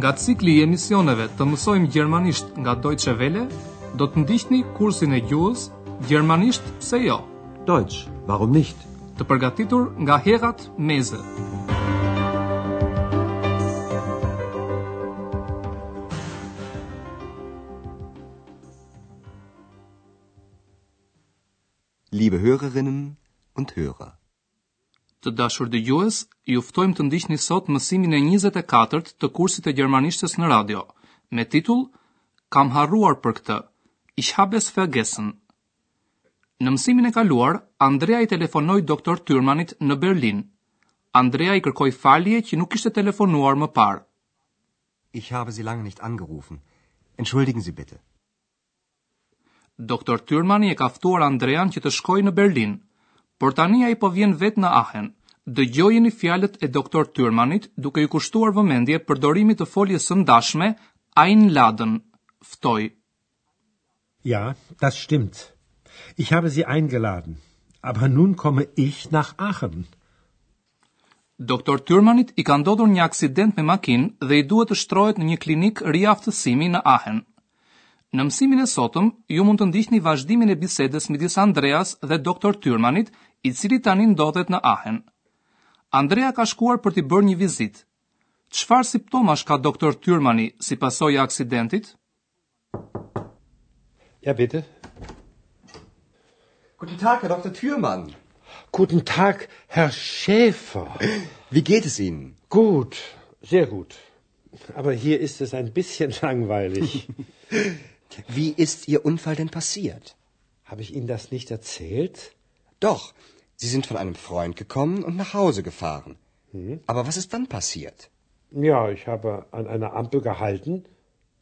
Nga cikli i emisioneve të mësojmë gjermanisht nga Deutsche Welle, do të ndiqni kursin e gjuhës Gjermanisht pse jo? Deutsch, warum nicht? Të përgatitur nga Herrad Meese. Liebe Hörerinnen und Hörer. Të dashur dëgjues, ju ftojmë të ndiqni sot mësimin e 24-të të kursit të gjermanishtes në radio, me titull Kam harruar për këtë. Ich habe es vergessen. Në mësimin e kaluar, Andrea i telefonoi doktor Tyrmanit në Berlin. Andrea i kërkoi falje që nuk kishte telefonuar më parë. Ich habe Sie lange nicht angerufen. Entschuldigen Sie bitte. Doktor Tyrmani e ka ftuar Andrean që të shkojë në Berlin. Por tani ai po vjen vetë në Ahen. Dëgjojeni fjalët e Doktor Tyrmanit duke i kushtuar vëmendje përdorimit të foljes së ndashme Einladen, ftoj. Ja, das stimmt. Ich habe Sie eingeladen. Aber nun komme ich nach Aachen. Doktor Tyrmanit i ka ndodhur një aksident me makinë dhe i duhet të shtrohet në një klinikë riaftësimi në Ahen. Në mësimin e sotëm, ju mund të ndiqni vazhdimin e bisedës midis Andreas dhe Doktor Tyrmanit, i cili tani ndodhet në Ahen. Andrea ka shkuar për t'i bërë një vizitë. Çfarë simptomash ka Doktor Tyrmani si pasojë e aksidentit? Ja, bitte. Guten Tag, Herr Dr. Thürmann. Guten Tag, Herr Schäfer. Wie geht es Ihnen? Gut, sehr gut. Aber hier ist es ein bisschen langweilig. Wie ist Ihr Unfall denn passiert? Habe ich Ihnen das nicht erzählt? Doch, Sie sind von einem Freund gekommen und nach Hause gefahren. Hm? Aber was ist dann passiert? Ja, ich habe an einer Ampel gehalten.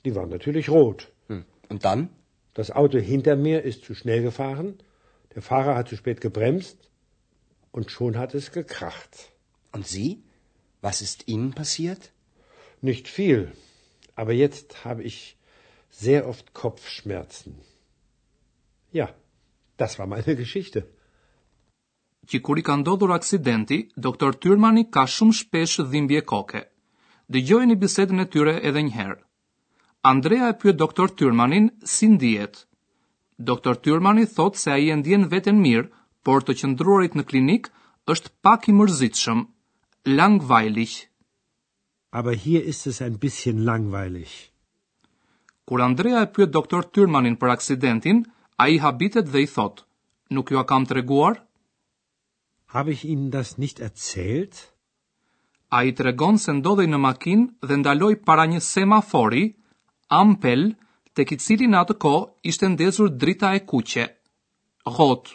Die war natürlich rot. Hm. Und dann? Das Auto hinter mir ist zu schnell gefahren. Der Fahrer hat zu spät gebremst. Und schon hat es gekracht. Und Sie? Was ist Ihnen passiert? Nicht viel. Aber jetzt habe ich sehr oft Kopfschmerzen. Ja, das war meine Geschichte. që kur i ka ndodhur aksidenti, Doktor Tyrmani ka shumë shpesh dhimbje koke. Dëgjojeni bisedën e tyre edhe njëherë. Andrea e pyet Doktor Tyrmanin si ndihet. Doktor Tyrmani thotë se ai e ndien veten mirë, por të qëndruarit në klinikë është pak i mërzitshëm. Langweilig. Aber hier ist es ein bisschen langweilig. Kur Andrea e pyet Doktor Tyrmanin për aksidentin, ai habitet dhe i thotë, Nuk jua kam treguar? Habe ich Ihnen das nicht erzählt? Ai tregon se ndodhej në makinë dhe ndaloi para një semafori, Ampel, tek i cili në atë kohë ishte ndezur drita e kuqe, Rot.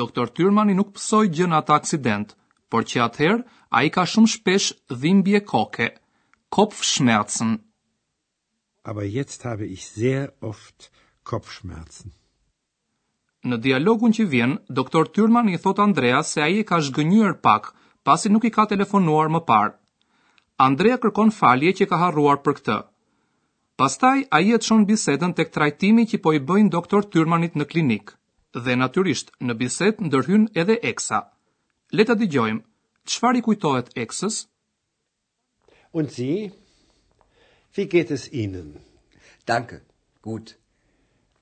Doktor Tyrmani nuk pësoi gjë në atë aksident, por që atëherë ai ka shumë shpesh dhimbje koke, Kopfschmerzen. Aber jetzt habe ich sehr oft Kopfschmerzen. Në dialogun që vjen, Doktor Tyrmani i thotë Andreas se ai e ka zhgënjyer pak, pasi nuk i ka telefonuar më parë. Andrea kërkon falje që ka harruar për këtë. Pastaj ai e çon bisedën tek trajtimi që po i bëjnë Doktor Tyrmanit në klinikë. dhe naturisht në bisedë ndërhyn edhe eksa. Leta di gjojmë, qëfar i kujtohet eksës? Unë si, fi getës inën. Danke, gut.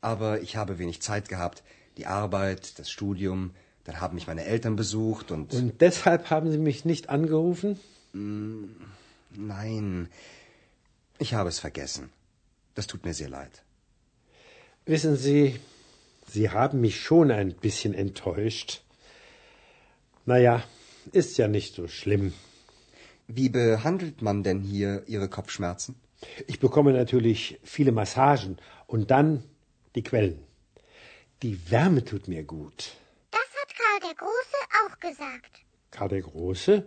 Aber ich habe wenig Zeit gehabt. Die Arbeit, das Studium, dann haben mich meine Eltern besucht und... Und deshalb haben sie mich nicht angerufen? Mm. Nein. Ich habe es vergessen. Das tut mir sehr leid. Wissen Sie, Sie haben mich schon ein bisschen enttäuscht. Naja, ist ja nicht so schlimm. Wie behandelt man denn hier Ihre Kopfschmerzen? Ich bekomme natürlich viele Massagen und dann die Quellen. Die Wärme tut mir gut. Das hat Karl der Große auch gesagt. Karl der Große?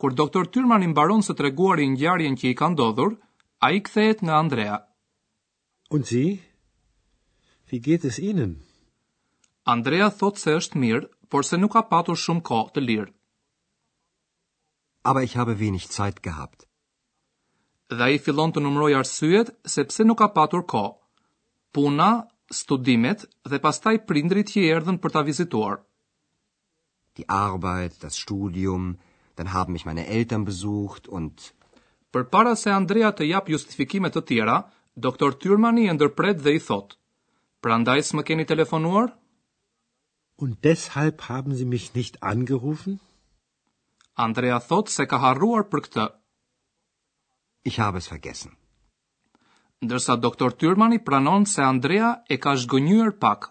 Kur Doktor Tyrmani mbaron së treguari ngjarjen që i ka ndodhur, ai kthehet nga Andrea. Und Sie? Wie geht es Ihnen? Andrea thotë se është mirë, por se nuk ka patur shumë kohë të lirë. Aber ich habe wenig Zeit gehabt. Dhe ai fillon të numërojë arsyet sepse nuk ka patur kohë. Puna, studimet dhe pastaj prindërit që i erdhën për ta vizituar. Die Arbeit, das Studium, dann haben mich meine Eltern besucht und Përpara se Andrea të japë justifikime të tjera, Doktor Tyrmani e ndërpret dhe i thotë, Prandaj s'më keni telefonuar? Und deshalb haben Sie mich nicht angerufen? Andrea thotë se ka harruar për këtë. Ich habe es vergessen. Ndërsa Doktor Tyrmani pranon se Andrea e ka zhgënjyer pak.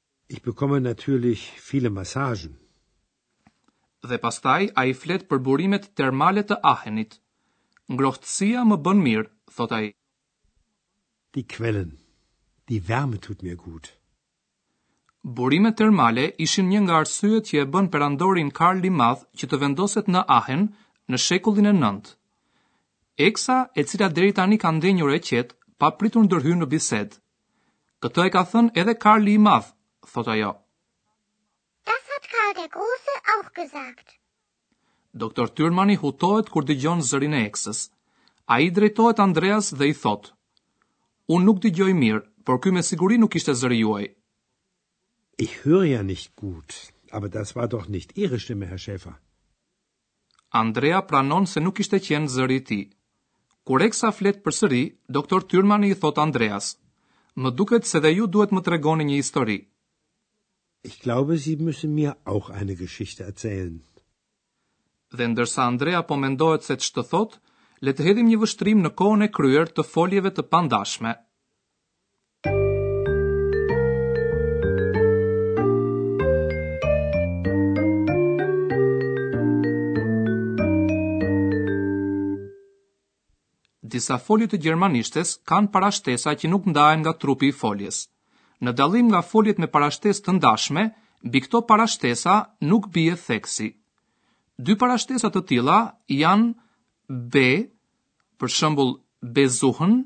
Ich bekomme natürlich viele Massagen. Dhe pastaj ai flet për burimet termale të Ahenit. Ngrohtësia më bën mirë, thotë ai. Die Quellen. Die Wärme tut mir gut. Burimet termale ishin një nga arsyet që e bënë perandorin Karl i Madh që të vendoset në Ahen në shekullin e nëntë. Eksa, e cila deri tani ka ndenjur e qetë, papritur ndërhyn në bisedë. Këtë e ka thënë edhe Karli i Madh, thotë ajo. Das hat Karl der Große auch gesagt. Doktor Tyrmani hutohet kur dëgjon zërin e Eksës. Ai i drejtohet Andreas dhe i thotë. Unë nuk dëgjoj mirë, por ky me siguri nuk ishte zëri juaj. Ich höre ja nicht gut, aber das war doch nicht Ihre Stimme, Herr Schäfer. Andrea pranon se nuk kishte qenë zëri i tij. Kur Eksa flet përsëri, Doktor Tyrmani i thotë Andreas, Më duket se edhe ju duhet më tregoni një histori. Ich glaube, Sie müssen mir auch eine Geschichte erzählen. Dhe ndërsa Andrea po mendohet se ç'të thotë, le të hedhim një vështrim në kohën e kryer të foljeve të pandashme. disa folje të gjermanishtes kanë parashtesa që nuk ndahen nga trupi i foljes. Në dallim nga foljet me parashtesë të ndashme, mbi këto parashtesa nuk bie theksi. Dy parashtesa të tilla janë be, për shembull besuchen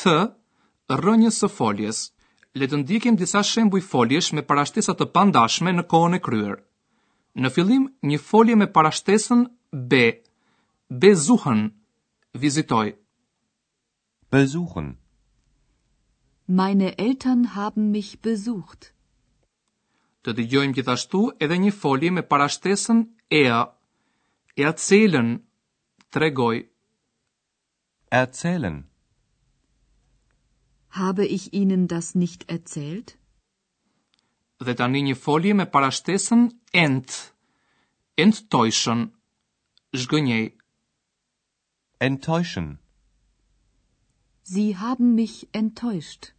Të, rrënjës së foljes. Le të ndjekim disa shembuj foljesh me parashtesa të pandashme në kohën e kryer. Në fillim, një folje me parashtesën be, besuchen, vizitoj. Besuchen. Meine Eltern haben mich besucht. Të dëgjojmë gjithashtu edhe një folje me parashtesën er, erzählen, tregoj. Erzählen. Habe ich Ihnen das nicht erzählt? Dhe tani një folje me parashtesën ent. Enttäuschen. Zhgënjej. Enttäuschen. Sie haben mich enttäuscht.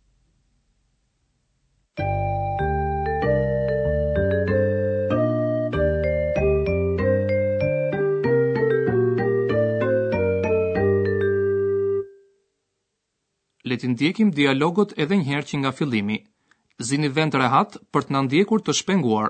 Le t'i ndjekim dialogët edhe një herë që nga fillimi. Zini vend rehat për të na ndjekur të shpenguar.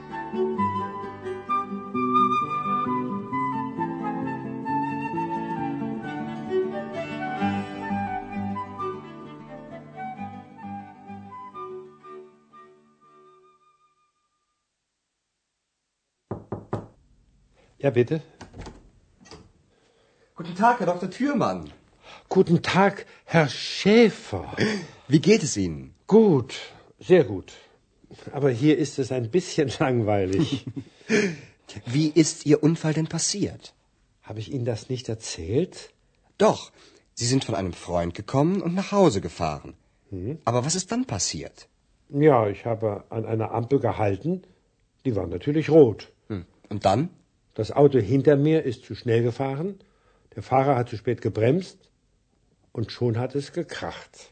Ja, bitte. Guten Tag, Herr Dr. Thürmann. Guten Tag, Herr Schäfer. Wie geht es Ihnen? Gut, sehr gut. Aber hier ist es ein bisschen langweilig. Wie ist Ihr Unfall denn passiert? Habe ich Ihnen das nicht erzählt? Doch, Sie sind von einem Freund gekommen und nach Hause gefahren. Hm? Aber was ist dann passiert? Ja, ich habe an einer Ampel gehalten. Die war natürlich rot. Hm. Und dann? Das Auto hinter mir ist zu schnell gefahren, der Fahrer hat zu spät gebremst und schon hat es gekracht.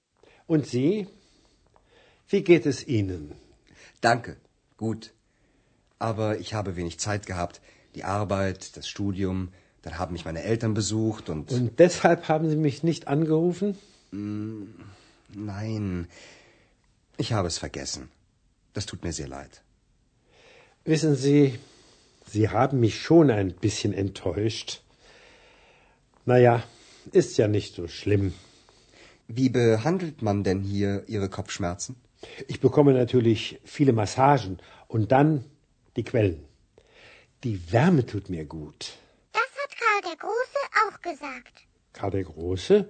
Und sie? Wie geht es Ihnen? Danke, gut. Aber ich habe wenig Zeit gehabt. Die Arbeit, das Studium, dann haben mich meine Eltern besucht und. Und deshalb haben Sie mich nicht angerufen? Mm, nein. Ich habe es vergessen. Das tut mir sehr leid. Wissen Sie, Sie haben mich schon ein bisschen enttäuscht. Naja, ist ja nicht so schlimm. Wie behandelt man denn hier Ihre Kopfschmerzen? Ich bekomme natürlich viele Massagen und dann die Quellen. Die Wärme tut mir gut. Das hat Karl der Große auch gesagt. Karl der Große?